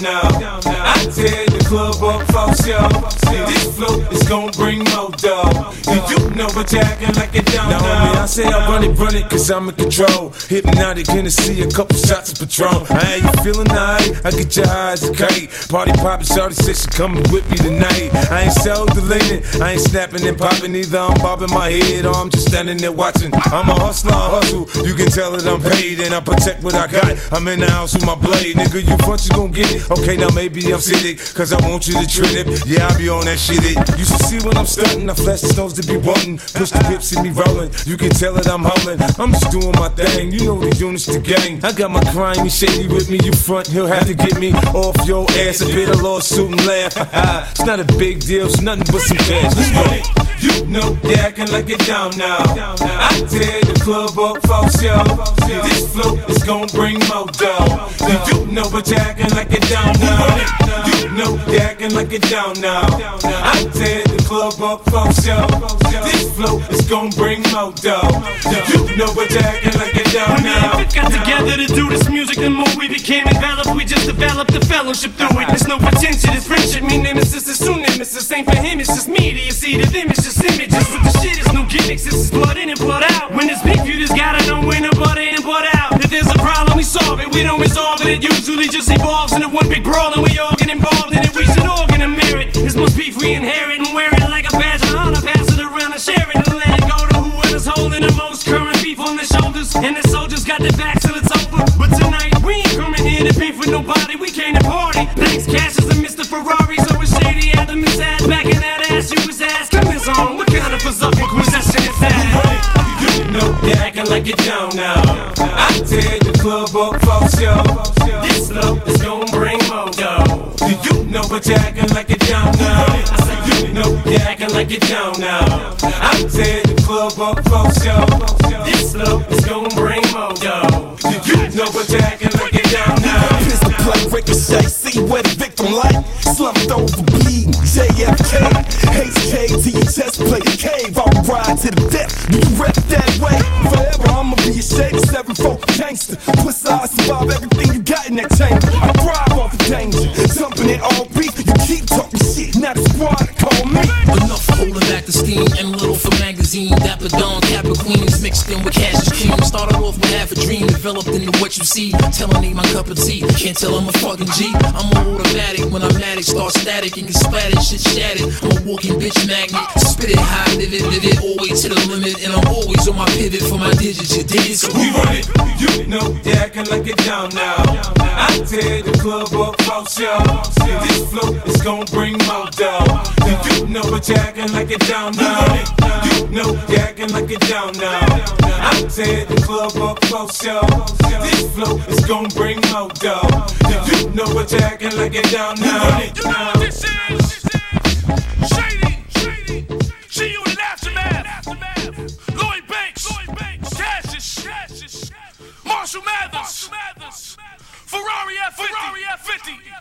Now. I tear the club up for show. This flow is gonna bring. You but like it down Now, homie, I say I run it, run it, cause I'm in control. Hypnotic, Hennessy, a couple shots of Patron. Ain't you feeling alright? I get your eyes a kite. Party poppin', shorty said she coming with me tonight. I ain't so deleted, I ain't snapping and popping either. I'm bobbing my head or I'm just standing there watching. I'm a hustler, I hustle. You can tell that I'm paid and I protect what I got. I'm in the house with my blade, nigga. You front, you gon' get it. Okay, now maybe I'm sitting, cause I want you to trip it. Yeah, I be on that shit. It. You should see when I'm stunting. I flash the stones to be wanting. Push the hips in me rolling. You can tell that I'm humming. I'm just doing my thing. You know the units, the gang. I got my grimy shady with me. You front, he'll have to get me off your ass. A bit of lawsuit and laugh. it's not a big deal, it's nothing but some cash. Let's go. You know you're acting like it down now. I tear the club up for show. This flow is gonna bring more dough. You know but you're acting like it down now. You know you're acting like it down now. I tear the club up for show. This flow is gonna bring more dough. You know but you're acting like it down When me now. and Vic got together to do this music, the more we became enveloped, we just developed a fellowship through it. There's no pretension, it's friendship. Me nemesis is soon nemesis. Ain't for him, it's just me. Do you see the them? It's just images. With the shit, it's no gimmicks. This is blood in and blood out. When it's big, you just gotta know when to butt in and butt out. If there's a problem, we solve it. We don't resolve it. It usually just evolves into one big brawl, and we all you're it down now. I tear the club up for show. This flow is gonna bring more dough. You know but you're acting like it down now. I said you know you're acting like it down now. I tear the club up for show. This flow is gonna bring more dough. You know but you're acting like it down now. Pistol play, ricochet, see where the victim lay. Slumped over, bleeding, JFK. HK to chest plate, cave, I'll ride to the death. You rep that seven folk gangster. Plus I survive everything you got in that chamber. I thrive off the danger, jumping in all beef. You keep talking shit, now the squad call me. Enough holding back the steam and little half a dream, developed into what you see. Telling ain't my cup of tea. Can't tell I'm a fucking G. I'm a automatic when I'm at it, start static and get splattered, shit shattered. I'm a walking bitch magnet. Spit it high, live it, live it, always to the limit. And I'm always on my pivot for my digits. You dig it? So We run it. You know you're acting like it down now. I tear the club up for show. This flow is gonna bring more dough. You know but you're acting like it down now. You know you're acting like it down now. I tear the club up close, yo. This flow is gonna bring out dough. If you know what you're acting like it down now. You know what this is? Shady, shady, she on aftermath. Lloyd Banks, Lloyd Banks, Cashis, Cashis, Marshall Mathers, Marshall Mathers, Ferrari F50, Ferrari F50.